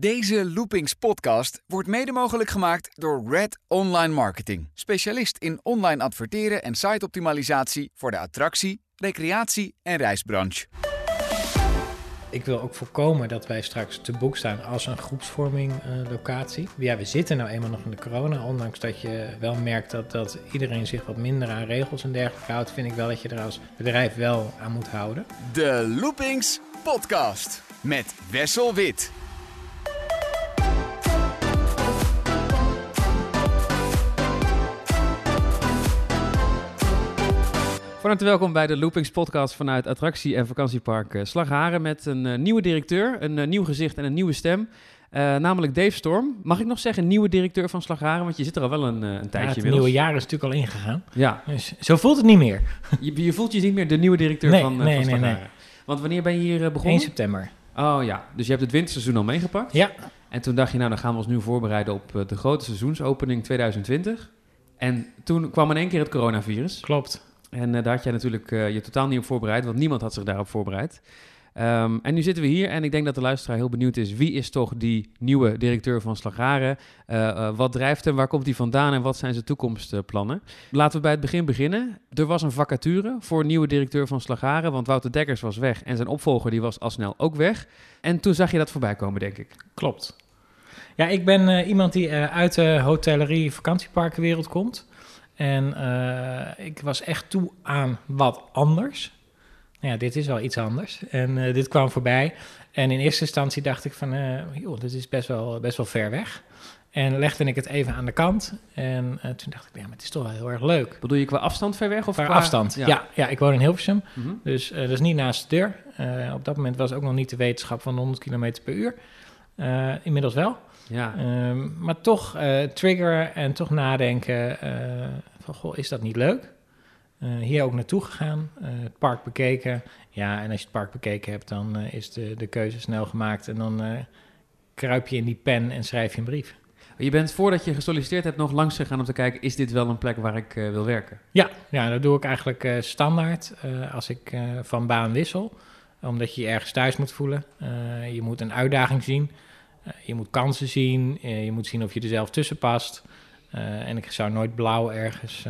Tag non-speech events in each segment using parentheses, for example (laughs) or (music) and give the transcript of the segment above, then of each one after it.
Deze Loopings podcast wordt mede mogelijk gemaakt door Red Online Marketing. Specialist in online adverteren en siteoptimalisatie voor de attractie, recreatie en reisbranche. Ik wil ook voorkomen dat wij straks te boek staan als een groepsvorming eh, locatie. Ja, we zitten nou eenmaal nog in de corona. Ondanks dat je wel merkt dat, dat iedereen zich wat minder aan regels en dergelijke houdt, vind ik wel dat je er als bedrijf wel aan moet houden. De Loopings podcast met Wessel Wit. Van harte welkom bij de Loopings podcast vanuit attractie- en vakantiepark eh, Slagharen met een eh, nieuwe directeur, een eh, nieuw gezicht en een nieuwe stem. Namelijk Dave Storm. Mag ik nog zeggen nieuwe directeur van Slagharen? Want je zit er al wel een, een Ja, tijdje het inmiddels. nieuwe jaar is natuurlijk al ingegaan. Ja, Dus zo voelt het niet meer. (laughs) je, je voelt je niet meer de nieuwe directeur Nee, van, nee, van nee, Slagharen. nee. Want wanneer ben je hier eh, 1 begonnen? september. Oh ja, dus je hebt het winterseizoen al meegepakt. Ja, En toen dacht je, nou dan gaan we ons nu voorbereiden op de grote seizoensopening 2020. En toen kwam in één keer het coronavirus. klopt. En eh, daar had jij natuurlijk eh, je totaal niet op voorbereid, want niemand had zich daarop voorbereid. Ehm, en nu zitten we hier en ik denk dat de luisteraar heel benieuwd is... wie is toch die nieuwe directeur van Slagharen? Eh, eh, wat drijft hem? Waar komt hij vandaan? En wat zijn zijn toekomstplannen? Laten we bij het begin beginnen. Er was een vacature voor nieuwe directeur van Slagharen... want Wouter Dekkers was weg en zijn opvolger die was al snel ook weg. En toen zag je dat voorbij komen, denk ik. Klopt. Ja, ik ben iemand die uit de hotellerie vakantieparkenwereld komt. En eh, ik was echt toe aan wat anders. Nou ja, dit is wel iets anders. En eh, dit kwam voorbij. En in eerste instantie dacht ik van, eh, joh, dit is best wel, best wel ver weg. En legde ik het even aan de kant. En toen dacht ik, ja, maar het is toch wel heel erg leuk. Bedoel je qua afstand ver weg? Of Qua qua afstand, ja. ja. ik woon in Hilversum. Mhm. Dus eh, dat is niet naast de deur. Op dat moment was ook nog niet de wetenschap van 100 km per uur. Inmiddels wel. Ja. Ehm, maar toch eh triggeren en toch nadenken eh, van, goh, is dat niet leuk? Eh, hier ook naartoe gegaan, het park bekeken. Ja, en als je het park bekeken hebt, dan is de, de keuze snel gemaakt. En dan kruip je in die pen en schrijf je een brief. Je bent voordat je gesolliciteerd hebt nog langs gegaan om te kijken... is dit wel een plek waar ik wil werken? Ja, ja, dat doe ik eigenlijk standaard als ik van baan wissel. Omdat je je ergens thuis moet voelen. Je moet een uitdaging zien. Eh, je moet kansen zien. Eh, je moet zien of je er zelf tussen past. Eh, en ik zou nooit blauw ergens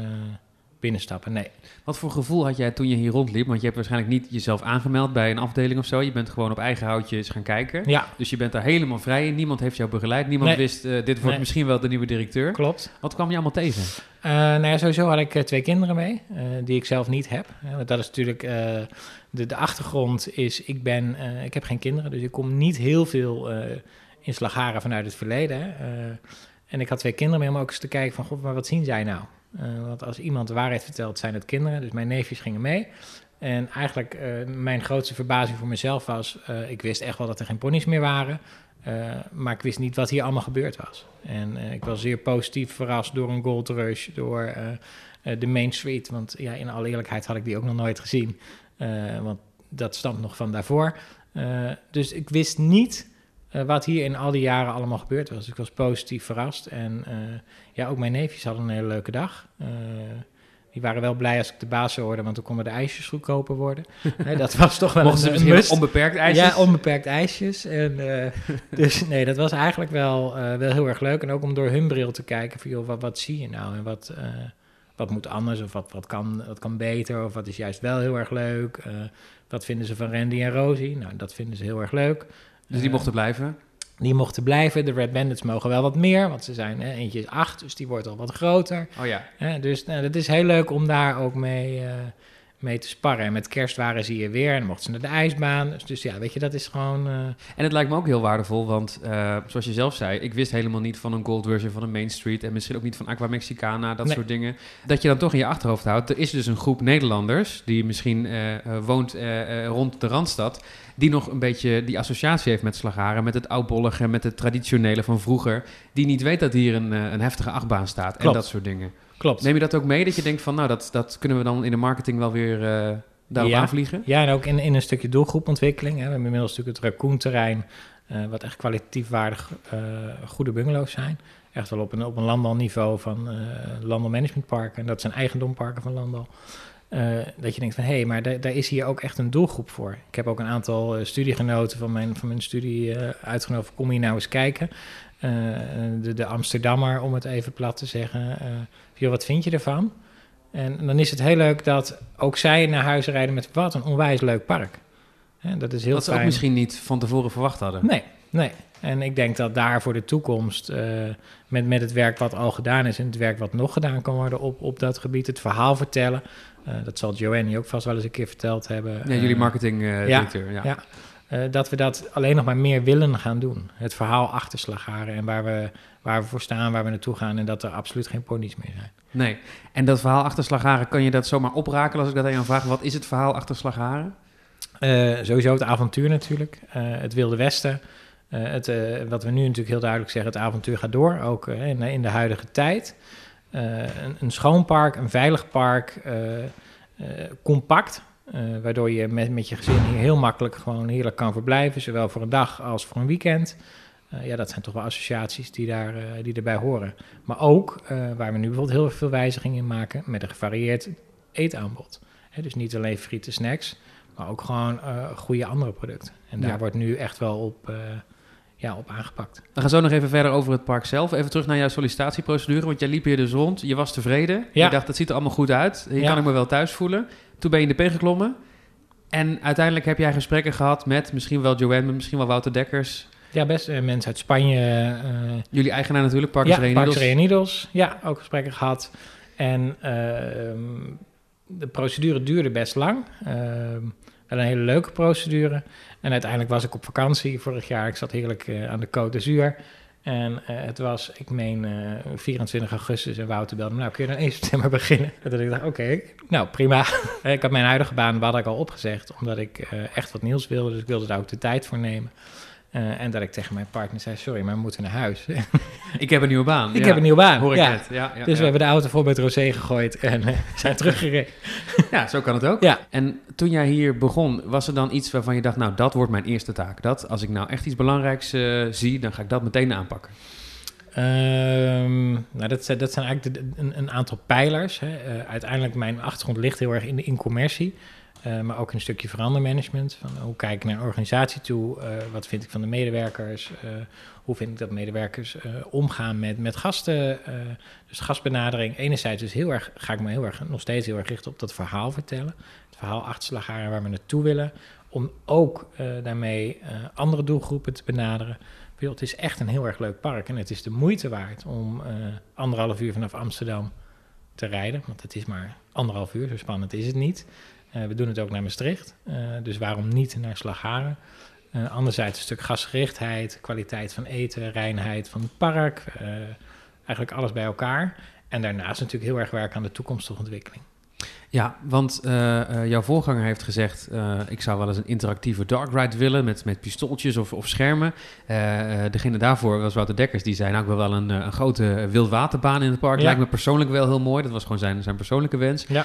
binnenstappen. Nee. Wat voor gevoel had jij toen je hier rondliep? Want je hebt waarschijnlijk niet jezelf aangemeld bij een afdeling of zo. Je bent gewoon op eigen houtje eens gaan kijken. Ja, Dus je bent daar helemaal vrij in. Niemand heeft jou begeleid. Niemand Nee. wist, dit wordt Nee. misschien wel de nieuwe directeur. klopt. Wat kwam je allemaal tegen? Nou ja, sowieso had ik twee kinderen mee, die ik zelf niet heb. Want dat is natuurlijk, de, de achtergrond is, ik, ben, ik heb geen kinderen, dus ik kom niet heel veel in Slagharen vanuit het verleden. Eh, en ik had twee kinderen mee om ook eens te kijken van, god, maar wat zien zij nou? Eh, want als iemand de waarheid vertelt, zijn het kinderen. Dus mijn neefjes gingen mee. En eigenlijk eh, mijn grootste verbazing voor mezelf was, ik wist echt wel dat er geen ponies meer waren. Maar ik wist niet wat hier allemaal gebeurd was. En ik was zeer positief verrast door een Gold Rush, door de Main Street. Want ja, in alle eerlijkheid had ik die ook nog nooit gezien. Want dat stamt nog van daarvoor. Dus ik wist niet eh, wat hier in al die jaren allemaal gebeurd was. Dus ik was positief verrast. En eh, ja, ook mijn neefjes hadden een hele leuke dag. Eh, die waren wel blij als ik de baas zou worden, want toen konden de ijsjes goedkoper worden. (laughs) Dat was toch wel Mochten ze een, misschien must. onbeperkt ijsjes? Ja, onbeperkt ijsjes. En, (laughs) dus nee, dat was eigenlijk wel, wel heel erg leuk. En ook om door hun bril te kijken van, joh, wat, wat zie je nou? En wat, wat moet anders? Of wat, wat, kan, wat kan beter? Of wat is juist wel heel erg leuk? Wat vinden ze van Randy en Rosie? Nou, dat vinden ze heel erg leuk. Dus die Eh, mochten blijven? die mochten blijven. De Red Bandits mogen wel wat meer, want ze zijn, hè, eentje is acht, dus die wordt al wat groter. Oh ja. Dus nou, dat is heel leuk om daar ook mee, eh, mee te sparren. En met kerst waren ze hier weer en mochten ze naar de ijsbaan. Dus, dus ja, weet je, dat is gewoon... eh, En het lijkt me ook heel waardevol, want eh, zoals je zelf zei, ik wist helemaal niet van een Gold en van een Main Street en misschien ook niet van Aqua Mexicana, dat Nee. soort dingen. Dat je dan toch in je achterhoofd houdt, er is dus een groep Nederlanders die misschien eh, woont rond de Randstad, die nog een beetje die associatie heeft met Slagharen, met het oudbollige, met het traditionele van vroeger, die niet weet dat hier een, een heftige achtbaan staat en dat soort dingen. Klopt. Neem je dat ook mee, dat je denkt van, nou, dat, dat kunnen we dan in de marketing wel weer eh daarop Ja. aanvliegen? Ja, en ook in, in een stukje doelgroepontwikkeling. Hè. We hebben inmiddels natuurlijk het Raccoon-terrein, eh, wat echt kwalitatief waardig eh, goede bungalows zijn. Echt wel op een, op een landbouwniveau van landbouwmanagementparken. En dat zijn eigendomparken van landbouw. dat je denkt van hé, hey, maar daar is hier ook echt een doelgroep voor. Ik heb ook een aantal studiegenoten van mijn, van mijn studie uitgenodigd. Kom hier nou eens kijken. De, de Amsterdammer, om het even plat te zeggen. joh, wat vind je ervan? En dan is het heel leuk dat ook zij naar huis rijden met wat een onwijs leuk park. dat is heel Wat ze ook misschien niet van tevoren verwacht hadden. Nee, nee. En ik denk dat daar voor de toekomst, uh, met, met het werk wat al gedaan is en het werk wat nog gedaan kan worden op, op dat gebied, het verhaal vertellen. Uh, dat zal Joanne ook vast wel eens een keer verteld hebben. Ja, jullie eh, marketing directeur. Ja, ja. Dat we dat alleen nog maar meer willen gaan doen. Het verhaal achter Slagharen en waar we, waar we voor staan, waar we naartoe gaan en dat er absoluut geen ponies meer zijn. Nee, en dat verhaal achter Slagharen, kan je dat zomaar oprakelen als ik dat aan jou vraag? Wat is het verhaal achter Slagharen? sowieso het avontuur natuurlijk, het Wilde Westen. Uh, het, uh, wat we nu natuurlijk heel duidelijk zeggen, het avontuur gaat door, ook uh, in, in, de huidige tijd. Een, een, schoon park, een veilig park, compact, waardoor je met, met je gezin hier heel makkelijk gewoon heerlijk kan verblijven, zowel voor een dag als voor een weekend. ja, dat zijn toch wel associaties die, daar, die erbij horen. Maar ook waar we nu bijvoorbeeld heel veel wijzigingen in maken met een gevarieerd eetaanbod. dus niet alleen frieten snacks, maar ook gewoon goede andere producten. En daar wordt nu echt wel op ja, op aangepakt. We gaan zo nog even verder over het park zelf. Even terug naar jouw sollicitatieprocedure, want jij liep hier dus rond. Je was tevreden. Ja. Je dacht, dat ziet er allemaal goed uit. Hier kan ik me wel thuis voelen. Toen ben je in de P geklommen. En uiteindelijk heb jij gesprekken gehad met misschien wel Joanne, misschien wel Wouter Dekkers. Ja, best uh, mensen uit Spanje. Uh, Jullie eigenaar natuurlijk, Parkers ja, Reunidos. Ja, ook gesprekken gehad. En uh, de procedure duurde best lang. Ehm, wel een hele leuke procedure. En uiteindelijk was ik op vakantie vorig jaar. Ik zat heerlijk uh, aan de Côte d'Azur. En uh, het was, ik meen, uh, eh, 24 augustus en Wouter belde me, nou kun je dan 1 september (laughs) beginnen? En dat ik dacht, oké, nou prima. (laughs) ik had mijn huidige baan, had ik al opgezegd, omdat ik echt wat nieuws wilde. Dus ik wilde daar ook de tijd voor nemen. Uh, en dat ik tegen mijn partner zei: Sorry, maar we moeten naar huis. (laughs) ik heb een nieuwe baan. Ik heb een nieuwe baan. Hoor ik ja. net. Ja, ja, dus we hebben de auto vol met rosé gegooid en uh, (laughs) zijn teruggereden. ja, zo kan het ook. Ja. En toen jij hier begon, was er dan iets waarvan je dacht: Nou, dat wordt mijn eerste taak. Dat, als ik nou echt iets belangrijks uh, zie, dan ga ik dat meteen aanpakken. Um, nou, dat, dat zijn eigenlijk de, een, een, aantal pijlers. Hè. uiteindelijk, mijn achtergrond ligt heel erg in de in-commercie. Uh, maar ook een stukje verandermanagement. Van hoe kijk ik naar een organisatie toe? Uh, wat vind ik van de medewerkers? Uh, hoe vind ik dat medewerkers omgaan met, met gasten? dus gastbenadering. Enerzijds dus heel erg, ga ik me heel erg, nog steeds heel erg richten op dat verhaal vertellen. Het verhaal achter waar we naartoe willen. Om ook daarmee andere doelgroepen te benaderen. Het is echt een heel erg leuk park. En het is de moeite waard om anderhalf uur vanaf Amsterdam te rijden. Want het is maar anderhalf uur, zo spannend is het niet. Uh, we doen het ook naar Maastricht, uh, dus waarom niet naar Slagharen? Uh, anderzijds een stuk gasgerichtheid, kwaliteit van eten, reinheid van het park, eigenlijk alles bij elkaar. En daarnaast natuurlijk heel erg werken aan de toekomstige ontwikkeling. Ja, want uh, uh, jouw voorganger heeft gezegd: uh, ik zou wel eens een interactieve dark ride willen met, met pistooltjes of, of schermen. degene daarvoor was Wouter Dekkers, die zei: Nou, ik wil wel een, een grote wildwaterbaan in het park. Lijkt me persoonlijk wel heel mooi. Dat was gewoon zijn, zijn persoonlijke wens. Ja.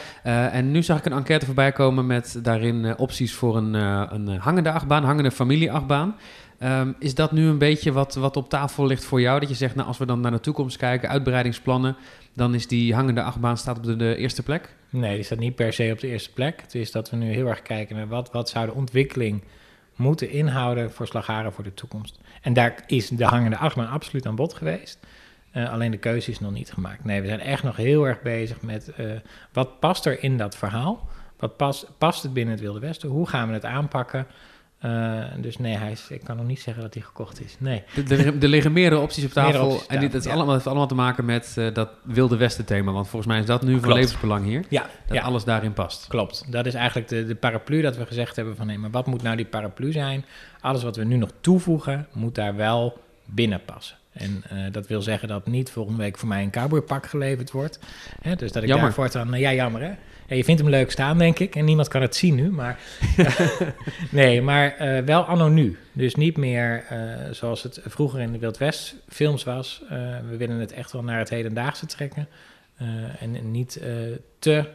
en nu zag ik een enquête voorbij komen met daarin opties voor een, een hangende achtbaan, hangende familieachtbaan. Um, is dat nu een beetje wat, wat op tafel ligt voor jou? Dat je zegt, nou, als we dan naar de toekomst kijken, uitbreidingsplannen, dan is die hangende achtbaan staat op de, eerste plek? Nee, die staat niet per se op de eerste plek. Het is dat we nu heel erg kijken naar wat, wat zou de ontwikkeling moeten inhouden voor Slagharen voor de toekomst. En daar is de hangende achtbaan absoluut aan bod geweest. Uh, alleen de keuze is nog niet gemaakt. Nee, we zijn echt nog heel erg bezig met uh, wat past er in dat verhaal? Wat past, past het binnen het Wilde Westen? Hoe gaan we het aanpakken? Uh, dus nee, hij is, ik kan nog niet zeggen dat hij gekocht is. Nee. Er, liggen meerdere opties op tafel. en dit het allemaal, heeft allemaal te maken met uh, dat Wilde Westen thema. Want volgens mij is dat nu van levensbelang hier. Ja, dat alles daarin past. Klopt. Dat is eigenlijk de, de paraplu dat we gezegd hebben van... nee, maar wat moet nou die paraplu zijn? Alles wat we nu nog toevoegen, moet daar wel binnen passen. En uh, dat wil zeggen dat niet volgende week voor mij een cowboypak geleverd wordt. Hè, dus dat ik jammer. daar voortaan... ja, jammer hè? Ja, je vindt hem leuk staan, denk ik. En niemand kan het zien nu. Maar (laughs) nee, maar uh, wel anno nu. Dus niet meer uh, zoals het vroeger in de Wild West films was. Uh, we willen het echt wel naar het hedendaagse trekken. en niet te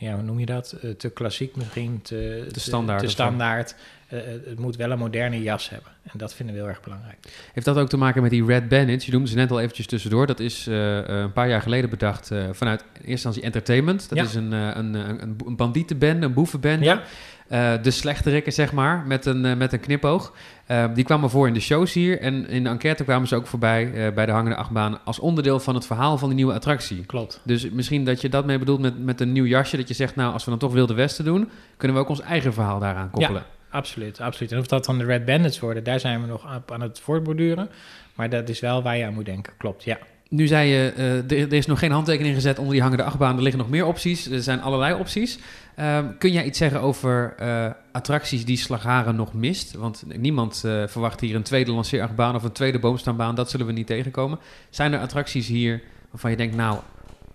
ja, hoe noem je dat? Eh, te klassiek misschien, te, Te standaard Te standaard. Eh, het moet wel een moderne jas hebben. En dat vinden we heel erg belangrijk. Heeft dat ook te maken met die Red Bandits? Je noemde ze net al eventjes tussendoor. Dat is eh, eh, een paar jaar geleden bedacht eh, vanuit in eerste instantie entertainment. Dat Ja. is een, eh, een, een, een, een bandietenbende, een boevenbende. Ja, Eh, de slechterikken, zeg maar, met een, eh, met een knipoog. Eh, die kwamen voor in de shows hier. En in de enquête kwamen ze ook voorbij bij de hangende achtbaan... als onderdeel van het verhaal van die nieuwe attractie. klopt. Dus misschien dat je dat mee bedoelt met, met een nieuw jasje. Dat je zegt, nou, als we dan toch Wilde Westen doen... kunnen we ook ons eigen verhaal daaraan koppelen. Absoluut, absoluut. En of dat dan de Red Bandits worden, daar zijn we nog op aan het voortborduren. Maar dat is wel waar je aan moet denken. Klopt, ja. Nu zei je, er, er is nog geen handtekening gezet onder die hangende achtbaan. Er liggen nog meer opties. Er zijn allerlei opties. Ehm, kun jij iets zeggen over eh, attracties die Slagharen nog mist? Want niemand eh, verwacht hier een tweede lanceerachtbaan of een tweede boomstaanbaan. Dat zullen we niet tegenkomen. Zijn er attracties hier waarvan je denkt, nou,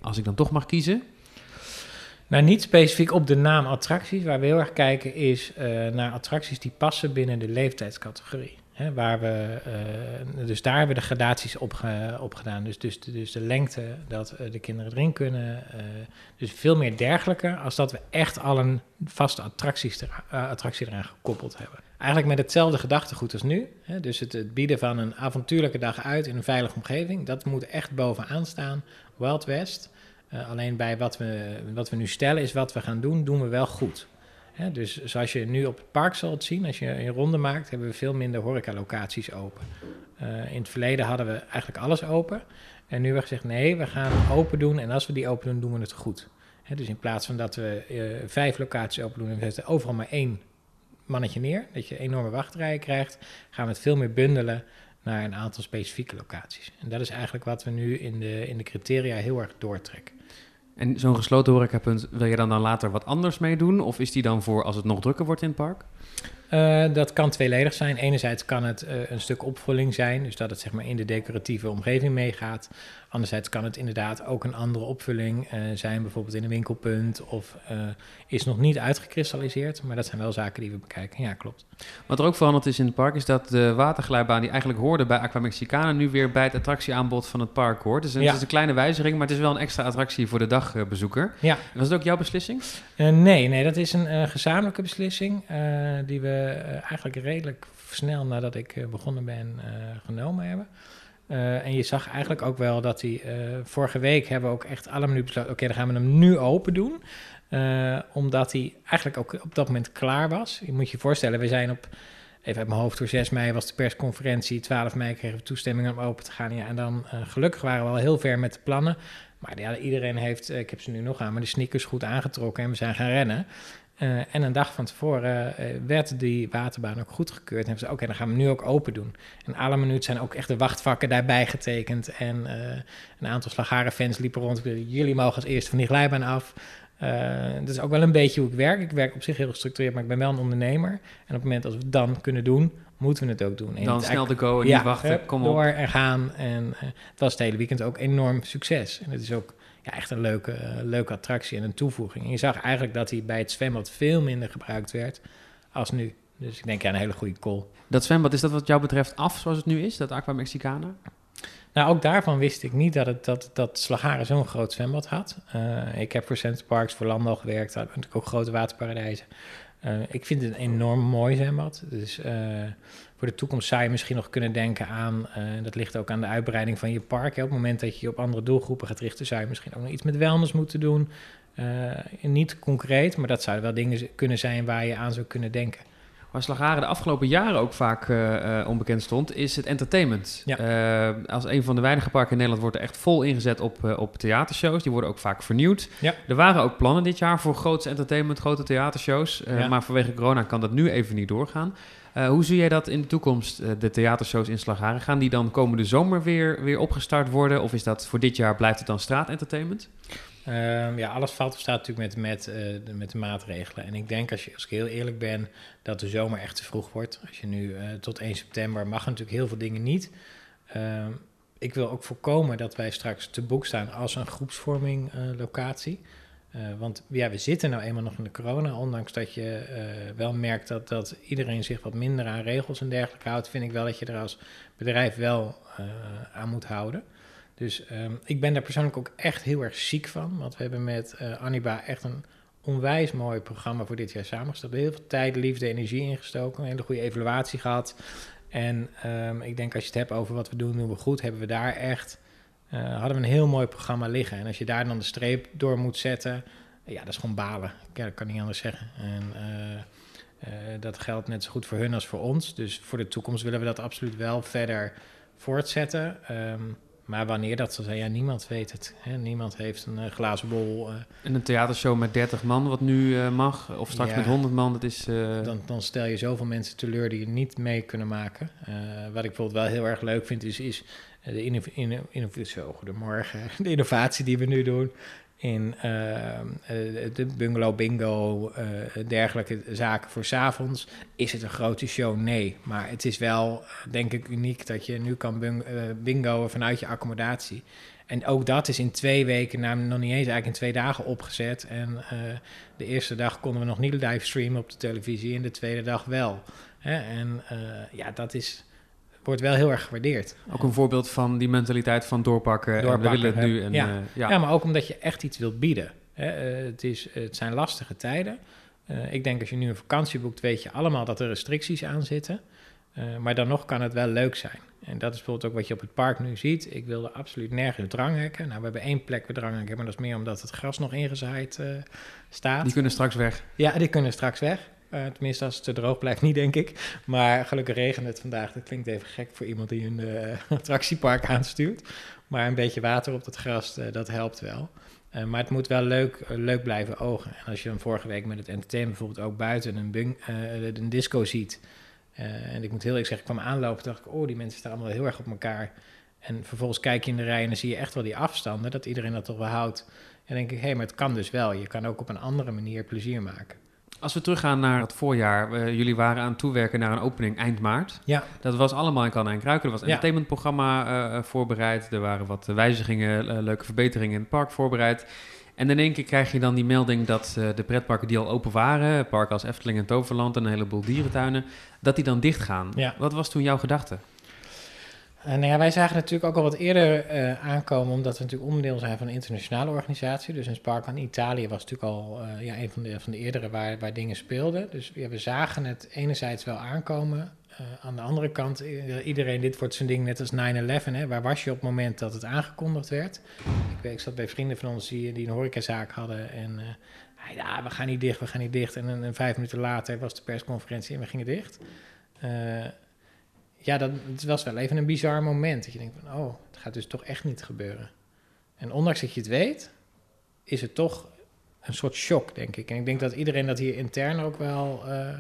als ik dan toch mag kiezen... Nou, niet specifiek op de naam attracties. Waar we heel erg kijken is eh, naar attracties die passen binnen de leeftijdscategorie. Hè, waar we, eh, dus daar hebben we de gradaties op, op gedaan. Dus, dus, dus de lengte dat eh, de kinderen erin kunnen. eh, dus veel meer dergelijke als dat we echt al een vaste attracties attractie eraan gekoppeld hebben. Eigenlijk met hetzelfde gedachtegoed als nu. Hè, dus het, het bieden van een avontuurlijke dag uit in een veilige omgeving. Dat moet echt bovenaan staan. Wild West. Alleen bij wat we, wat we nu stellen is wat we gaan doen, doen we wel goed. Dus zoals je nu op het park zult zien, als je een ronde maakt, hebben we veel minder horecalocaties open. Eh, in het verleden hadden we eigenlijk alles open. En nu hebben we gezegd, nee, we gaan het open doen. En als we die open doen, doen we het goed. Dus in plaats van dat we eh, vijf locaties open doen en we zetten overal maar één mannetje neer, dat je enorme wachtrijen krijgt, gaan we het veel meer bundelen naar een aantal specifieke locaties. En dat is eigenlijk wat we nu in de, in de criteria heel erg doortrekken. En zo'n gesloten horecapunt, wil je dan, dan later wat anders mee doen? Of is die dan voor als het nog drukker wordt in het park? Eh, dat kan tweeledig zijn. Enerzijds kan het eh, een stuk opvulling zijn, dus dat het zeg maar in de decoratieve omgeving meegaat. Anderzijds kan het inderdaad ook een andere opvulling eh, zijn, bijvoorbeeld in een winkelpunt of is nog niet uitgekristalliseerd. Maar dat zijn wel zaken die we bekijken. Ja, klopt. Wat er ook veranderd is in het park, is dat de waterglijbaan die eigenlijk hoorde bij Aqua Mexicana nu weer bij het attractieaanbod van het park hoort. Dus het Ja. is een kleine wijziging, maar het is wel een extra attractie voor de dagbezoeker. Ja. Was het ook jouw beslissing? Nee, nee, dat is een gezamenlijke beslissing die we eigenlijk redelijk snel nadat ik eh, begonnen ben eh, genomen hebben. Eh, en je zag eigenlijk ook wel dat eh, vorige week hebben we ook echt allemaal nu besloten, oké, dan gaan we hem nu open doen. Eh, omdat hij eigenlijk ook op dat moment klaar was. Je moet je voorstellen, we zijn op, even uit mijn hoofd, door 6 mei was de persconferentie, 12 mei kregen we toestemming om open te gaan. Ja, en dan eh, gelukkig waren we al heel ver met de plannen. Maar ja, iedereen heeft, eh, ik heb ze nu nog aan, maar de sneakers goed aangetrokken en we zijn gaan rennen. Eh, en een dag van tevoren eh, werd die waterbaan ook goedgekeurd. En hebben ze, oké, dan gaan we nu ook open doen. En alle minuut zijn ook echt de wachtvakken daarbij getekend. En eh, een aantal Slagaren-fans liepen rond. Jullie mogen als eerste van die glijbaan af. Dat is ook wel een beetje hoe ik werk. Ik werk op zich heel gestructureerd, maar ik ben wel een ondernemer. En op het moment dat we het dan kunnen doen, moeten we het ook doen. En Dan snel de go en ja, niet wachten, kom op. door en gaan. En het was het hele weekend ook enorm succes. En het is ook ja, echt een leuke, eh, leuke attractie en een toevoeging. En je zag eigenlijk dat hij bij het zwembad veel minder gebruikt werd als nu. Dus ik denk ja, een hele goede call. Dat zwembad, is dat wat jou betreft af zoals het nu is, dat Aqua Mexicana? Nou, ook daarvan wist ik niet dat, het, dat, dat Slagharen zo'n groot zwembad had. Eh, ik heb voor Center Parks, voor Landal gewerkt. Daar natuurlijk ook grote waterparadijzen. Eh, ik vind het een enorm mooi zwembad. Dus voor de toekomst zou je misschien nog kunnen denken aan... eh, dat ligt ook aan de uitbreiding van je park. Hè. Op het moment dat je je op andere doelgroepen gaat richten... zou je misschien ook nog iets met wellness moeten doen. Eh, niet concreet, maar dat zouden wel dingen kunnen zijn... waar je aan zou kunnen denken. Waar Slagharen de afgelopen jaren ook vaak eh, eh, onbekend stond, is het entertainment. Ja. Eh, als een van de weinige parken in Nederland wordt er echt vol ingezet op, op theatershows. Die worden ook vaak vernieuwd. Ja. Er waren ook plannen dit jaar voor grootste entertainment, grote theatershows. Ja. Maar vanwege corona kan dat nu even niet doorgaan. Hoe zie jij dat in de toekomst, de theatershows in Slagharen? Gaan die dan komende zomer weer, weer opgestart worden? Of is dat voor dit jaar, blijft het dan straatentertainment? Ehm, ja, alles valt of staat natuurlijk met, met, eh, de, met de maatregelen. En ik denk, als, ik heel eerlijk ben, dat de zomer echt te vroeg wordt. Als je nu eh, tot 1 september mag natuurlijk heel veel dingen niet. Ehm, ik wil ook voorkomen dat wij straks te boek staan als een groepsvorming eh, locatie. Want ja, we zitten nou eenmaal nog in de corona. Ondanks dat je wel merkt dat, dat iedereen zich wat minder aan regels en dergelijke houdt, vind ik wel dat je er als bedrijf wel aan moet houden. Dus ehm, ik ben daar persoonlijk ook echt heel erg ziek van. Want we hebben met eh Aniba echt een onwijs mooi programma voor dit jaar samengesteld. Heel veel tijd, liefde, energie ingestoken. Een hele goede evaluatie gehad. En ehm, ik denk als je het hebt over wat we doen, doen we goed, hebben we daar echt uh, hadden we een heel mooi programma liggen. En als je daar dan de streep door moet zetten, ja, dat is gewoon balen. Dat kan niet anders zeggen. En uh, dat geldt net zo goed voor hun als voor ons. Dus voor de toekomst willen we dat absoluut wel verder voortzetten. Um, maar wanneer dat zal zijn, ja, niemand weet het. Hè? Niemand heeft een uh, glazen bol. Uh. En een theatershow met 30 man, wat nu uh, mag, of straks ja, met 100 man, dat is... Dan, dan, stel je zoveel mensen teleur die je niet mee kunnen maken. wat ik bijvoorbeeld wel heel erg leuk vind, is, is de, innov inno innovatie, goedemorgen, (laughs) de innovatie die we nu doen in ehm, de bungalow bingo, dergelijke zaken voor s'avonds. Is het een grote show? Nee. Maar het is wel, denk ik, uniek dat je nu kan bing bingoen vanuit je accommodatie. En ook dat is in twee weken, nou, nog niet eens eigenlijk in twee dagen opgezet. En de eerste dag konden we nog niet livestreamen op de televisie en de tweede dag wel. Hè? En ja, dat is wordt wel heel erg gewaardeerd. Ook een voorbeeld van die mentaliteit van doorpakken, doorpakken en we willen het nu. En, ja. Uh, ja. ja. maar ook omdat je echt iets wilt bieden. Hè? Uh, het, is, het zijn lastige tijden. Uh, ik denk als je nu een vakantie boekt, weet je allemaal dat er restricties aan zitten. maar dan nog kan het wel leuk zijn. En dat is bijvoorbeeld ook wat je op het park nu ziet. Ik wilde absoluut nergens dranghekken. Nou, we hebben één plek waar dranghekken, maar dat is meer omdat het gras nog ingezaaid staat. Die kunnen straks weg. Ja, die kunnen straks weg. Uh, tenminste, als het te droog blijft, niet denk ik. Maar gelukkig regent het vandaag. Dat klinkt even gek voor iemand die een (laughs) uh, attractiepark aanstuurt. Maar een beetje water op het gras, uh, dat helpt wel. maar het moet wel leuk, leuk blijven ogen. En als je dan vorige week met het entertainment bijvoorbeeld ook buiten een, een disco ziet. en ik moet heel eerlijk zeggen, ik kwam aanlopen dacht ik, oh, die mensen staan allemaal heel erg op elkaar. En vervolgens kijk je in de rij en dan zie je echt wel die afstanden, dat iedereen dat toch wel houdt. En dan denk ik, hé, hey, maar het kan dus wel. Je kan ook op een andere manier plezier maken. Als we teruggaan naar het voorjaar, uh, jullie waren aan het toewerken naar een opening eind maart. Ja. Dat was allemaal in Kan en Kruiken. Er was een ja. entertainmentprogramma uh, voorbereid. Er waren wat wijzigingen, uh, leuke verbeteringen in het park voorbereid. En in één keer krijg je dan die melding dat de pretparken die al open waren, parken als Efteling en Toverland en een heleboel dierentuinen, dat die dan dicht gaan. Ja. Wat was toen jouw gedachte? Nou ja, wij zagen natuurlijk ook al wat eerder uh, aankomen, omdat we natuurlijk onderdeel zijn van een internationale organisatie. Dus een Spark aan Italië was natuurlijk al uh, ja, een van de, van de eerdere waar, waar dingen speelden. Dus we zagen het enerzijds wel aankomen. Uh, aan de andere kant, iedereen, dit wordt zijn ding net als 9-11. Waar was je op het moment dat het aangekondigd werd? Ik, weet, ik zat bij vrienden van ons die, die een horecazaak hadden en... ja, we gaan niet dicht, we gaan niet dicht. En, en, vijf minuten later was de persconferentie en we gingen dicht ja, dat, het was wel even een bizar moment. Dat je denkt van, oh, het gaat dus toch echt niet gebeuren. En ondanks dat je het weet, is het toch een soort shock, denk ik. En ik denk dat iedereen dat hier intern ook wel uh,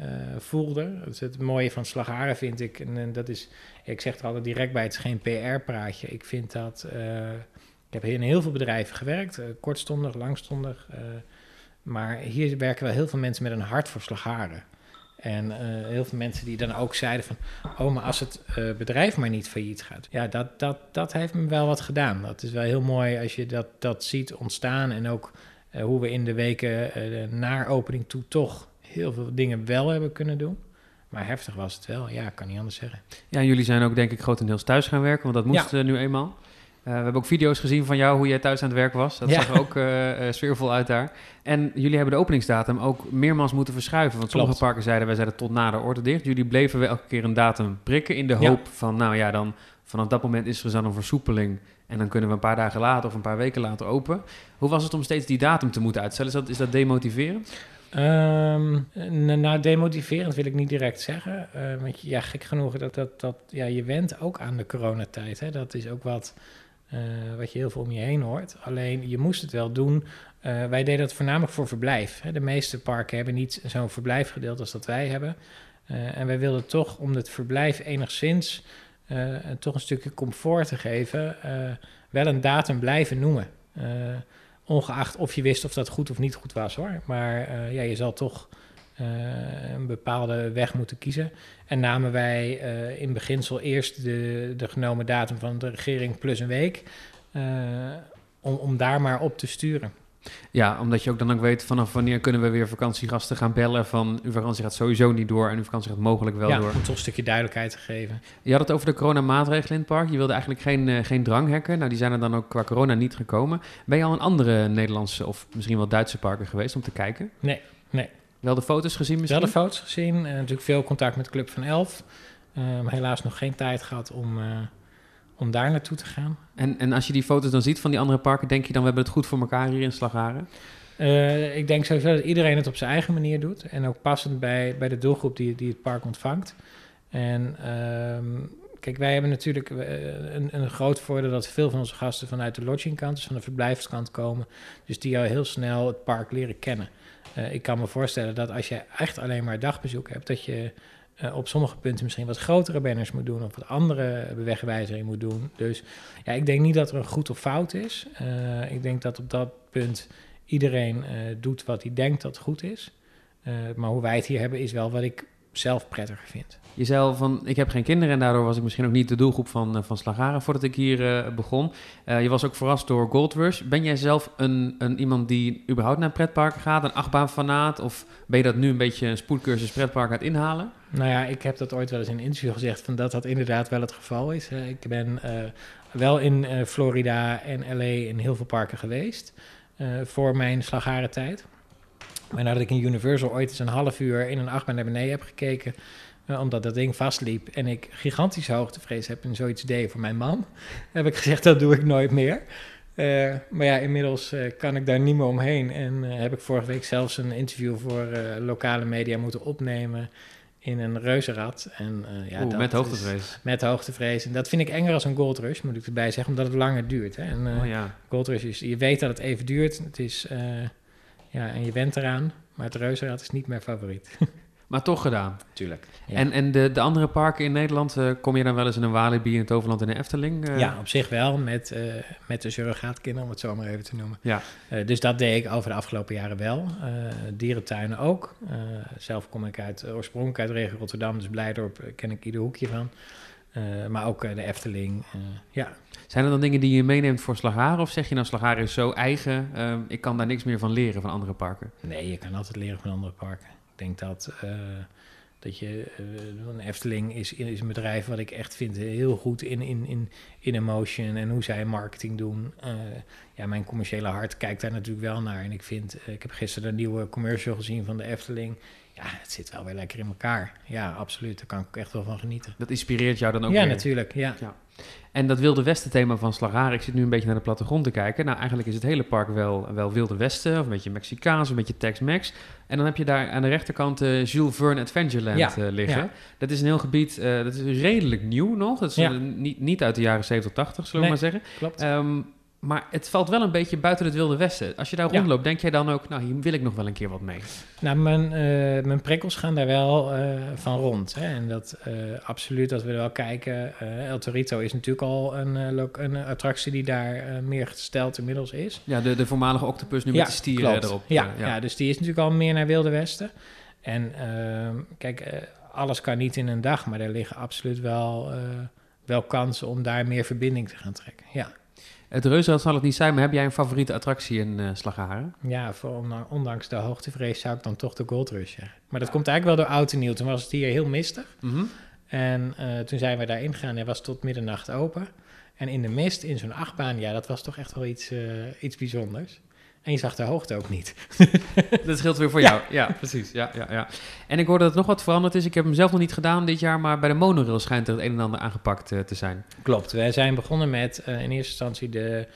uh, voelde. Het mooie van Slagharen, vind ik. En, dat is, ik zeg er altijd direct bij, het is geen PR-praatje. Ik vind dat... Uh, ik heb in heel veel bedrijven gewerkt, kortstondig, langstondig. maar hier werken wel heel veel mensen met een hart voor Slagharen. En uh, heel veel mensen die dan ook zeiden van... oh, maar als het uh, bedrijf maar niet failliet gaat. Ja, dat, dat, dat heeft me wel wat gedaan. Dat is wel heel mooi als je dat, dat ziet ontstaan... en ook uh, hoe we in de weken naar opening toe toch heel veel dingen wel hebben kunnen doen. Maar heftig was het wel, ja, kan niet anders zeggen. Ja, jullie zijn ook denk ik grotendeels thuis gaan werken... want dat moest ja. nu eenmaal. Uh, we hebben ook video's gezien van jou, hoe jij thuis aan het werk was. Dat ja. zag er ook uh, uh, sfeervol uit daar. En jullie hebben de openingsdatum ook meermaals moeten verschuiven. Want sommige Klopt. parken zeiden, wij zeiden tot na de orde dicht. Jullie bleven wel elke keer een datum prikken in de hoop ja. van, nou ja, dan vanaf dat moment is er dan een versoepeling. En dan kunnen we een paar dagen later of een paar weken later open. Hoe was het om steeds die datum te moeten uitstellen? Is dat, is dat demotiverend? Um, nou, demotiverend wil ik niet direct zeggen. Uh, want ja, gek genoeg, dat, dat, dat, ja, je went ook aan de coronatijd. Hè? Dat is ook wat uh, wat je heel veel om je heen hoort. Alleen je moest het wel doen. Uh, wij deden dat voornamelijk voor verblijf. Hè. De meeste parken hebben niet zo'n verblijfgedeelte als dat wij hebben. Uh, en wij wilden toch, om het verblijf enigszins toch een stukje comfort te geven, wel een datum blijven noemen. ongeacht of je wist of dat goed of niet goed was hoor. Maar ja, je zal toch een bepaalde weg moeten kiezen. En namen wij uh, in beginsel eerst de, de genomen datum van de regering plus een week, uh, om, om daar maar op te sturen. Ja, omdat je ook dan ook weet vanaf wanneer kunnen we weer vakantiegasten gaan bellen van uw vakantie gaat sowieso niet door en uw vakantie gaat mogelijk wel ja, door. om toch een stukje duidelijkheid te geven. Je had het over de coronamaatregelen in het park. Je wilde eigenlijk geen, uh, geen dranghekken. Nou, die zijn er dan ook qua corona niet gekomen. Ben je al in andere Nederlandse of misschien wel Duitse parken geweest om te kijken? Nee, nee. Wel de foto's gezien misschien? Wel de foto's gezien. Uh, natuurlijk veel contact met Club van Elf. Uh, maar helaas nog geen tijd gehad om om daar naartoe te gaan. En, en als je die foto's dan ziet van die andere parken, denk je dan we hebben het goed voor elkaar hier in Slagharen? Uh, ik denk sowieso dat iedereen het op zijn eigen manier doet. En ook passend bij, bij de doelgroep die, die het park ontvangt. En uh, kijk, wij hebben natuurlijk een, een groot voordeel dat veel van onze gasten vanuit de lodgingkant, dus van de verblijfskant komen. Dus die al heel snel het park leren kennen. Uh, ik kan me voorstellen dat als je echt alleen maar dagbezoek hebt, dat je uh, op sommige punten misschien wat grotere banners moet doen of wat andere wegwijzering moet doen. Dus ja, ik denk niet dat er een goed of fout is. Uh, ik denk dat op dat punt iedereen doet wat hij denkt dat goed is. maar hoe wij het hier hebben is wel wat ik zelf prettiger vind. Je zei al van, ik heb geen kinderen en daardoor was ik misschien ook niet de doelgroep van, van Slagaren voordat ik hier uh, begon. Uh, je was ook verrast door Gold Rush. Ben jij zelf een, een iemand die überhaupt naar pretparken gaat, een achtbaanfanaat? Of ben je dat nu een beetje een spoedcursus pretpark aan het inhalen? Nou ja, ik heb dat ooit wel eens in een interview gezegd, van dat dat inderdaad wel het geval is. Ik ben uh, wel in Florida en LA in heel veel parken geweest voor mijn Slagaren tijd. Maar nadat ik in Universal ooit eens een half uur in een achtbaan naar beneden heb gekeken, uh, omdat dat ding vastliep en ik gigantische hoogtevrees heb en zoiets deed voor mijn man, (laughs) heb ik gezegd dat doe ik nooit meer. Uh, maar ja, inmiddels uh, kan ik daar niet meer omheen. En heb ik vorige week zelfs een interview voor lokale media moeten opnemen in een reuzenrad. En, ja, Oeh, met hoogtevrees. met hoogtevrees. En dat vind ik enger als een Gold Rush, moet ik erbij zeggen, omdat het langer duurt. Hè. En, oh, ja. Gold Rush is, je weet dat het even duurt. Het is, ja, en je went eraan. Maar het reuzenrad is niet mijn favoriet. (laughs) Maar toch gedaan. Tuurlijk. Ja. En, en de, de andere parken in Nederland, uh, kom je dan wel eens in een Walibi, in het Toverland en een Efteling? Uh... Ja, op zich wel, met, uh, met de surrogaatkinderen, om het zo maar even te noemen. Ja. dus dat deed ik over de afgelopen jaren wel. dierentuinen ook. zelf kom ik uit, oorspronkelijk uit regio Rotterdam, dus Blijdorp ken ik ieder hoekje van. Maar ook de Efteling, ja. Zijn er dan dingen die je meeneemt voor Slagharen? Of zeg je nou, Slagharen is zo eigen, ik kan daar niks meer van leren van andere parken? Nee, je kan altijd leren van andere parken. Ik denk dat, dat je, een Efteling is, is een bedrijf wat ik echt vind heel goed in, in, in, in emotion en hoe zij marketing doen. Ja, mijn commerciële hart kijkt daar natuurlijk wel naar. En ik vind, ik heb gisteren een nieuwe commercial gezien van de Efteling. Ja, het zit wel weer lekker in elkaar. Ja, absoluut. Daar kan ik echt wel van genieten. Dat inspireert jou dan ook Ja, weer? natuurlijk. Ja. ja. En dat Wilde Westen thema van Slagharen, ik zit nu een beetje naar de plattegrond te kijken. Nou, eigenlijk is het hele park wel, wel Wilde Westen, of een beetje Mexicaans, een beetje Tex-Mex. En dan heb je daar aan de rechterkant uh, Jules Verne Adventureland Ja, uh, liggen. ja. Dat is een heel gebied, uh, dat is redelijk nieuw nog. Dat is niet, niet uit de jaren 70, 80, zullen we Nee. maar zeggen. Klopt. Ehm, maar het valt wel een beetje buiten het Wilde Westen. Als je daar Ja. rondloopt, denk jij dan ook, nou, hier wil ik nog wel een keer wat mee. Nou, mijn, eh, mijn prikkels gaan daar wel eh, van rond. Hè? En dat eh, absoluut, dat we er wel kijken. El Torito is natuurlijk al een, een attractie die daar meer gesteld inmiddels is. Ja, de, de voormalige octopus nu met de stieren klopt. erop. Ja, ja. dus die is natuurlijk al meer naar Wilde Westen. En ehm, kijk, alles kan niet in een dag, maar er liggen absoluut wel, wel kansen om daar meer verbinding te gaan trekken. Ja, Het reuzenrad zal het niet zijn, maar heb jij een favoriete attractie in eh Slagharen? ja voor, ondanks- de hoogtevrees zou ik dan toch de Gold Rush zeggen. Maar dat komt eigenlijk wel door oud en nieuw. Toen was het hier heel mistig. Mhm. En eh, toen zijn we daarin gegaan. Hij was tot middernacht open. En in de mist, in zo'n achtbaan, ja, dat was toch echt wel iets, eh, iets bijzonders. En je zag de hoogte ook niet. (laughs) Dat scheelt weer voor jou. Ja, precies. Ja, ja, ja. En ik hoorde dat er nog wat veranderd is. Ik heb hem zelf nog niet gedaan dit jaar, maar bij de monorail schijnt er het een en ander aangepakt eh, te zijn. Klopt. Wij zijn begonnen met eh, in eerste instantie de,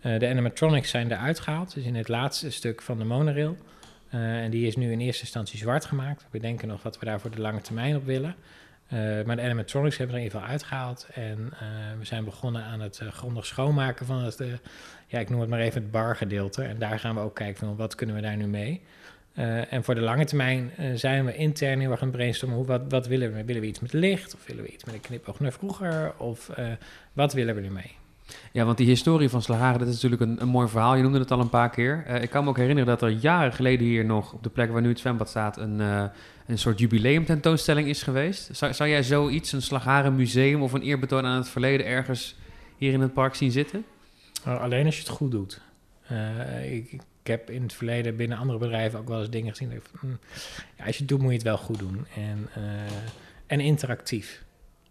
eh, de animatronics zijn eruit gehaald. Dus in het laatste stuk van de monorail. En die is nu in eerste instantie zwart gemaakt. We bedenken nog wat we daar voor de lange termijn op willen. Maar de animatronics hebben we er in ieder geval uitgehaald. En we zijn begonnen aan het grondig schoonmaken van het, ja, ik noem het maar even het bargedeelte. En daar gaan we ook kijken van wat kunnen we daar nu mee. Eh, en voor de lange termijn eh, zijn we intern heel erg brainstormen. Hoe, wat, wat willen we? Willen we iets met licht? Of willen we iets met een knipoog naar vroeger? Of eh, wat willen we ermee? Ja, want die historie van Slagharen, dat is natuurlijk een, een mooi verhaal. Je noemde het al een paar keer. Ik kan me ook herinneren dat er jaren geleden hier nog, op de plek waar nu het zwembad staat, een, een soort jubileumtentoonstelling is geweest. Zou, zou jij zoiets, een Slagharen museum of een eerbetoon aan het verleden ergens hier in het park zien zitten? Uh, alleen als je het goed doet. Uh, ik, ik heb in het verleden binnen andere bedrijven ook wel eens dingen gezien. Dat hm, ja, als je het doet, moet je het wel goed doen. En, eh, en interactief.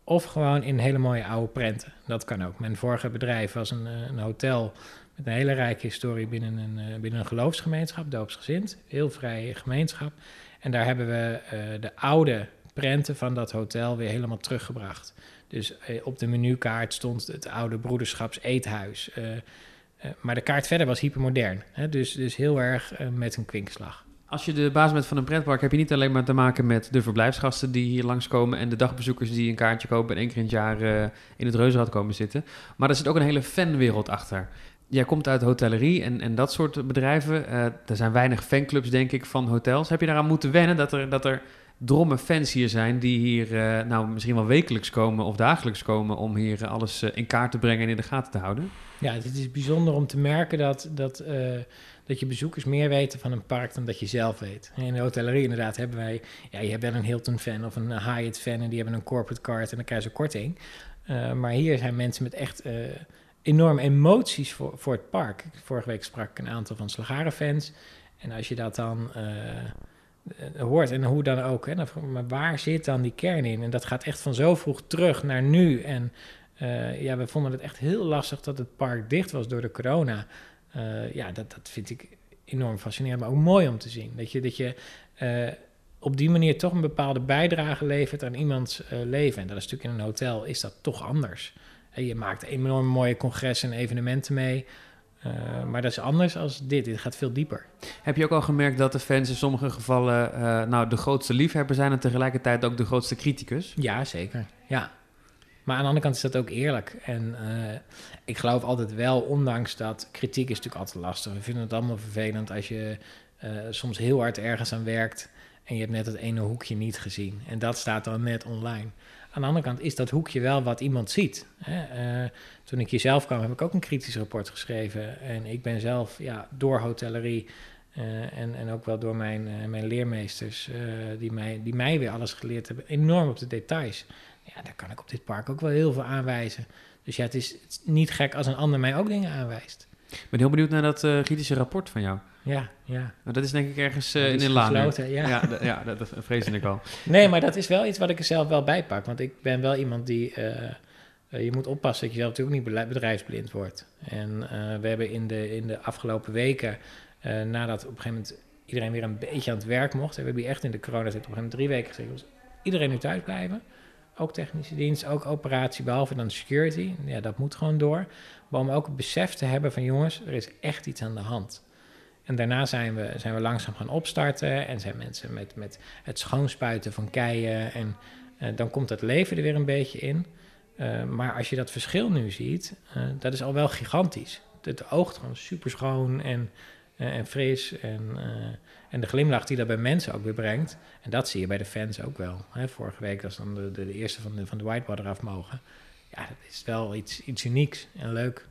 Of gewoon in hele mooie oude prenten. Dat kan ook. Mijn vorige bedrijf was een, eh, een hotel met een hele rijke historie binnen een, eh, binnen een geloofsgemeenschap, doopsgezind. Heel vrije gemeenschap. En daar hebben we eh, de oude prenten van dat hotel weer helemaal teruggebracht. Dus eh, op de menukaart stond het oude broederschaps eethuis. Eh, eh, maar de kaart verder was hypermodern. Hè? Dus, dus heel erg met een kwinkslag. Als je de baas bent van een pretpark, heb je niet alleen maar te maken met de verblijfsgasten die hier langskomen en de dagbezoekers die een kaartje kopen en één keer in het jaar in het reuzenrad komen zitten. Maar er zit ook een hele fanwereld achter. Jij komt uit hotellerie en, en dat soort bedrijven. Er zijn weinig fanclubs, denk ik, van hotels. Heb je daaraan moeten wennen dat er, dat er dromme fans hier zijn die hier eh, nou misschien wel wekelijks komen of dagelijks komen om hier eh, alles eh, in kaart te brengen en in de gaten te houden? Ja, het is bijzonder om te merken dat, dat, dat je bezoekers meer weten van een park dan dat je zelf weet. In de hotellerie inderdaad hebben wij... Ja, je hebt wel een Hilton-fan of een Hyatt-fan... en die hebben een corporate card en dan krijg je korting. Maar hier zijn mensen met echt enorme emoties voor, voor het park. Vorige week sprak ik een aantal van Slagaren-fans. En als je dat dan hoort, en hoe dan ook... Hè, maar waar zit dan die kern in? En dat gaat echt van zo vroeg terug naar nu... En eh, ja, we vonden het echt heel lastig dat het park dicht was door de corona. Eh, ja, dat, dat vind ik enorm fascinerend, maar ook mooi om te zien. Dat je, dat je eh, op die manier toch een bepaalde bijdrage levert aan iemands eh, leven. En dat is natuurlijk in een hotel is dat toch anders. Je maakt enorm mooie congressen en evenementen mee. Eh, maar dat is anders als dit. Dit gaat veel dieper. Heb je ook al gemerkt dat de fans in sommige gevallen eh, nou, de grootste liefhebber zijn en tegelijkertijd ook de grootste criticus? Ja, zeker. Ja. Maar aan de andere kant is dat ook eerlijk. En eh, ik geloof altijd wel, ondanks dat kritiek is natuurlijk altijd lastig. We vinden het allemaal vervelend als je soms heel hard ergens aan werkt en je hebt net het ene hoekje niet gezien. En dat staat dan net online. Aan de andere kant is dat hoekje wel wat iemand ziet. Hè? Eh, toen ik hier zelf kwam, heb ik ook een kritisch rapport geschreven. En ik ben zelf ja, door hotellerie eh, en, en ook wel door mijn, eh, mijn leermeesters, die, mij, die mij weer alles geleerd hebben, enorm op de details. Ja, daar kan ik op dit park ook wel heel veel aanwijzen. Dus ja, het is niet gek als een ander mij ook dingen aanwijst. Ik ben heel benieuwd naar dat eh, kritische rapport van jou. Ja, ja. Nou, dat is denk ik ergens Dat in een laan. gesloten, ja. Ja, ja dat, dat vreesde ik al. (laughs) Nee, maar dat is wel iets wat ik er zelf wel bij pak. Want ik ben wel iemand die. eh, je moet oppassen dat je zelf natuurlijk niet bedrijfsblind wordt. En we hebben in de, in de afgelopen weken, nadat op een gegeven moment iedereen weer een beetje aan het werk mocht. En we hebben hier echt in de coronatijd op een gegeven moment drie weken gezegd: iedereen nu thuis blijven. Ook technische dienst, ook operatie, behalve dan security. Ja, dat moet gewoon door. Maar om ook het besef te hebben van jongens, er is echt iets aan de hand. En daarna zijn we, zijn we langzaam gaan opstarten. En zijn mensen met, met het schoonspuiten van keien. En eh, dan komt het leven er weer een beetje in. Eh, maar als je dat verschil nu ziet, eh, dat is al wel gigantisch. Het oogt gewoon super schoon en, en fris. En, en de glimlach die dat bij mensen ook weer brengt. En dat zie je bij de fans ook wel. Hè, vorige week was dan de, de, de eerste van de, van de whitewater af mogen. Ja, dat is wel iets, iets unieks en leuk.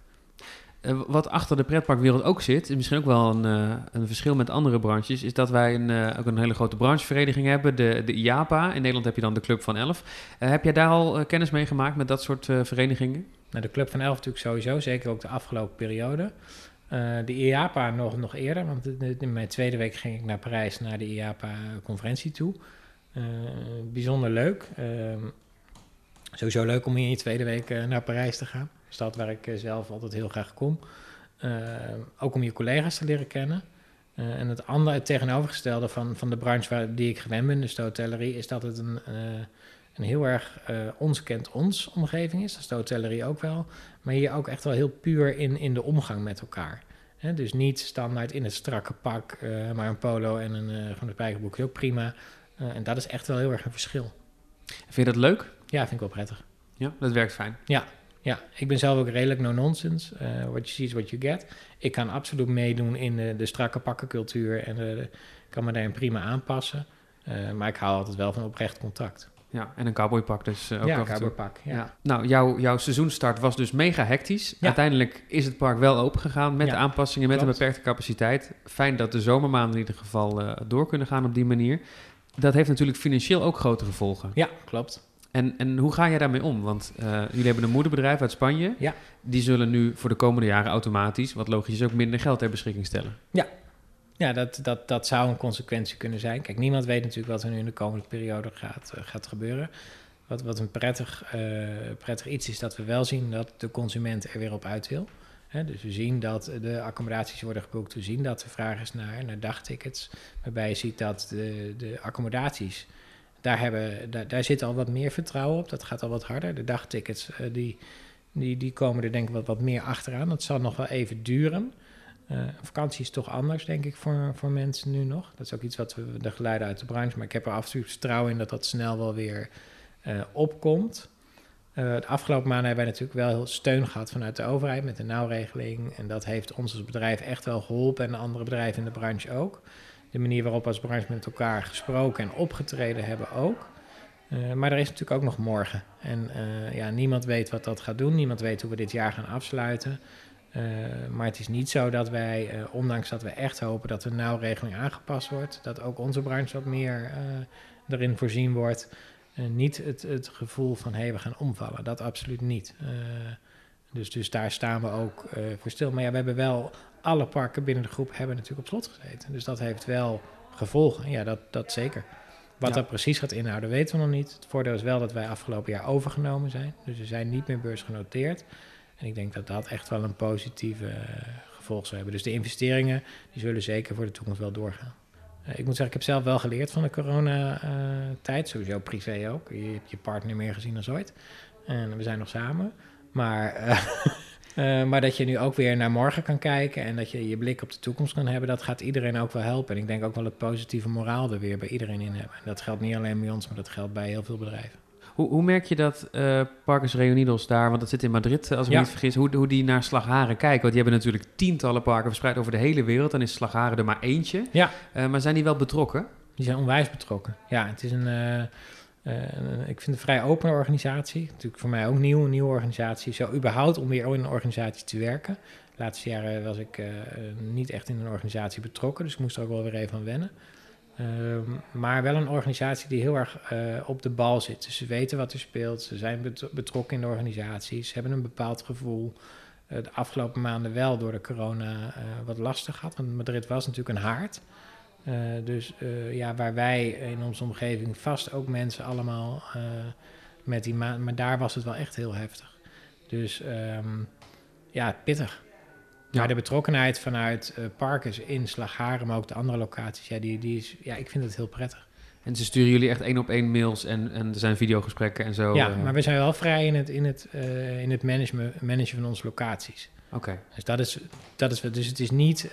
Eh, wat achter de pretparkwereld ook zit, is misschien ook wel een, eh, een verschil met andere branches, is dat wij een, eh, ook een hele grote branchevereniging hebben, de, de IAPA. In Nederland heb je dan de Club van Elf. Heb jij daar al kennis mee gemaakt met dat soort verenigingen? Nou, de Club van Elf natuurlijk sowieso, zeker ook de afgelopen periode. De IAPA nog, nog eerder, want in- mijn tweede week ging ik naar Parijs naar de IAPA-conferentie toe. Bijzonder leuk. Sowieso leuk om in je tweede week eh, naar Parijs te gaan. Een stad waar ik eh, zelf altijd heel graag kom. Ehm, ook om je collega's te leren kennen. Eh, en het andere, het tegenovergestelde van, van de branche waar, die ik gewend ben, dus de hotellerie, is dat het een, eh, een heel erg eh, ons kent ons omgeving is. Dat is de hotellerie ook wel. Maar hier ook echt wel heel puur in, in de omgang met elkaar. Hè, dus niet standaard in het strakke pak, eh, maar een polo en een uh, gewoon een spijkerbroek is ook prima. Eh, en dat is echt wel heel erg een verschil. Vind je dat leuk? Ja, vind ik wel prettig. Ja, dat werkt fijn. Ja, ik ben zelf ook redelijk no-nonsense. Eh, what you see is what you get. Ik kan absoluut meedoen in de, de strakke pakkencultuur en de- kan me daarin prima aanpassen. Eh, maar ik hou altijd wel van oprecht contact. Ja, en een cowboypak dus eh, ook ja, af en toe. cowboypak. Ja. Ja. Nou, jouw, jouw seizoenstart was dus mega hectisch. Ja. Uiteindelijk is het park wel open gegaan met Ja, aanpassingen, met klopt. een beperkte capaciteit. Fijn dat de zomermaanden in ieder geval door kunnen gaan op die manier. Dat heeft natuurlijk financieel ook grote gevolgen. ja, klopt. En, en hoe ga jij daarmee om? Want eh, jullie hebben een moederbedrijf uit Spanje. Ja. Die zullen nu voor de komende jaren automatisch, wat logisch is, ook minder geld ter beschikking stellen. Ja, dat, dat, dat zou een consequentie kunnen zijn. Kijk, niemand weet natuurlijk wat er nu in de komende periode gaat, uh, gaat gebeuren. Wat, wat een prettig, uh, prettig iets is dat we wel zien dat de consument er weer op uit wil. He, dus we zien dat de accommodaties worden geboekt. We zien dat er vraag is naar, naar dagtickets. Waarbij je ziet dat de, de accommodaties, daar, hebben, daar, daar zit al wat meer vertrouwen op. Dat gaat al wat harder. De dagtickets, uh, die, die, die komen er denk ik wat, wat meer achteraan. Dat zal nog wel even duren. Uh, vakantie is toch anders, denk ik, voor, voor mensen nu nog. Dat is ook iets wat we de geluiden uit de branche. Maar ik heb er absoluut vertrouwen in dat dat snel wel weer uh, opkomt. De afgelopen maanden hebben wij natuurlijk wel heel steun gehad vanuit de overheid met de nauwregeling. En dat heeft ons als bedrijf echt wel geholpen en de andere bedrijven in de branche ook. De manier waarop we als branche met elkaar gesproken en opgetreden hebben ook. Uh, maar er is natuurlijk ook nog morgen. En uh, ja, niemand weet wat dat gaat doen. Niemand weet hoe we dit jaar gaan afsluiten. Uh, maar het is niet zo dat wij, ondanks dat we echt hopen dat de nauwregeling aangepast wordt, dat ook onze branche wat meer erin voorzien wordt. niet het, het gevoel van hé, hey, we gaan omvallen. Dat absoluut niet. dus, dus daar staan we ook voor stil. Maar ja, we hebben wel, alle parken binnen de groep hebben natuurlijk op slot gezeten. Dus dat heeft wel gevolgen. Ja, dat, dat zeker. Wat ja. dat precies gaat inhouden, weten we nog niet. Het voordeel is wel dat wij afgelopen jaar overgenomen zijn. Dus we zijn niet meer beursgenoteerd. En ik denk dat dat echt wel een positieve uh, gevolg zou hebben. Dus de investeringen die zullen zeker voor de toekomst wel doorgaan. Uh, ik moet zeggen, ik heb zelf wel geleerd van de coronatijd. Uh, sowieso privé ook. Je hebt je partner meer gezien dan ooit. En we zijn nog samen. Maar (laughs) Uh, maar dat je nu ook weer naar morgen kan kijken en dat je je blik op de toekomst kan hebben, dat gaat iedereen ook wel helpen. En ik denk ook wel het positieve moraal er weer bij iedereen in hebben. En dat geldt niet alleen bij ons, maar dat geldt bij heel veel bedrijven. Hoe, hoe merk je dat uh, Parkers Reunidos daar, want dat zit in Madrid als ik ja. me niet vergis, hoe, hoe die naar Slagharen kijken? Want die hebben natuurlijk tientallen parken verspreid over de hele wereld. Dan is Slagharen er maar eentje. Ja. Uh, maar zijn die wel betrokken? Die zijn onwijs betrokken. Ja, het is een... Uh, ik vind het een vrij open organisatie. Natuurlijk voor mij ook nieuw, een nieuwe organisatie. Zo überhaupt om weer in een organisatie te werken. De laatste jaren was ik uh, niet echt in een organisatie betrokken, dus ik moest er ook wel weer even aan wennen. Uh, maar wel een organisatie die heel erg op de bal zit. Dus ze weten wat er speelt, ze zijn betrokken in de organisatie, ze hebben een bepaald gevoel. de afgelopen maanden wel door de corona wat lastig gehad, want Madrid was natuurlijk een haard. Uh, dus uh, ja, waar wij in onze omgeving vast ook mensen allemaal uh, met die maand, maar daar was het wel echt heel heftig. Dus um, ja, pittig. Ja. Maar de betrokkenheid vanuit Parkers in Slagharen, maar ook de andere locaties, ja, die, die is, ja, ik vind het heel prettig. En ze sturen jullie echt één op één mails en, en er zijn videogesprekken en zo? Ja, maar we zijn wel vrij in het, in het, in het managen, managen van onze locaties. Oké. Okay. Dus dat is, dat is, dus het is niet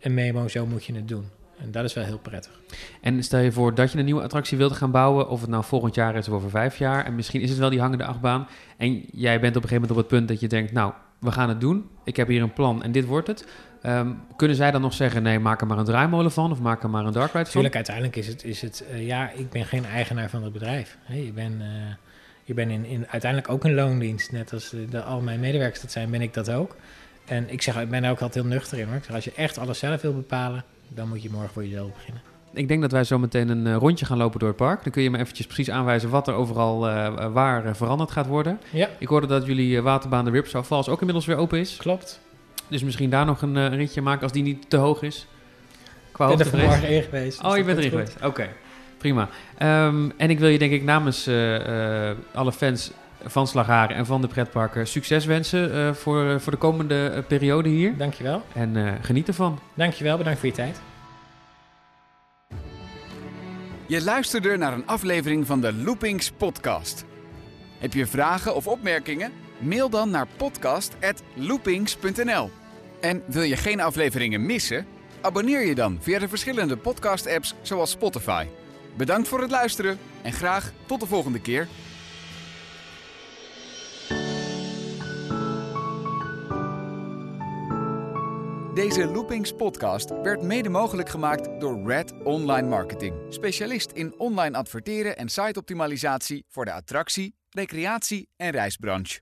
een memo, zo moet je het doen. En dat is wel heel prettig. En stel je voor dat je een nieuwe attractie wilt gaan bouwen, of het nou volgend jaar is of over vijf jaar, en misschien is het wel die hangende achtbaan, en jij bent op een gegeven moment op het punt dat je denkt, nou, we gaan het doen, ik heb hier een plan en dit wordt het. Um, kunnen zij dan nog zeggen, nee, maak er maar een draaimolen van, of maak er maar een dark ride van? Tuurlijk, uiteindelijk is het, is het uh, ja, ik ben geen eigenaar van het bedrijf. Hey, je bent... Uh, je bent in, in, uiteindelijk ook een loondienst. Net als de, de, al mijn medewerkers dat zijn, ben ik dat ook. En ik zeg, ik ben er ook altijd heel nuchter in. Hoor. Ik zeg, als je echt alles zelf wil bepalen, dan moet je morgen voor jezelf beginnen. Ik denk dat wij zo meteen een uh, rondje gaan lopen door het park. Dan kun je me eventjes precies aanwijzen wat er overal uh, waar uh, veranderd gaat worden. Ja. Ik hoorde dat jullie waterbaan de Ripsaw Falls ook inmiddels weer open is. Klopt. Dus misschien daar nog een, ritje maken als die niet te hoog is. Qua ik ben er vanmorgen in geweest. Dus oh, je bent erin geweest. Oké, okay. prima. Um, en ik wil je denk ik namens alle fans van Slagharen en van de pretparken succes wensen voor, voor de komende periode hier. Dankjewel. En geniet ervan. Dankjewel, bedankt voor je tijd. Je luisterde naar een aflevering van de Loopings podcast. Heb je vragen of opmerkingen? Mail dan naar podcast@loopings.nl. En wil je geen afleveringen missen? Abonneer je dan via de verschillende podcast-apps zoals Spotify. Bedankt voor het luisteren en graag tot de volgende keer. Deze Loopings podcast werd mede mogelijk gemaakt door Red Online Marketing. Specialist in online adverteren en siteoptimalisatie voor de attractie, recreatie en reisbranche.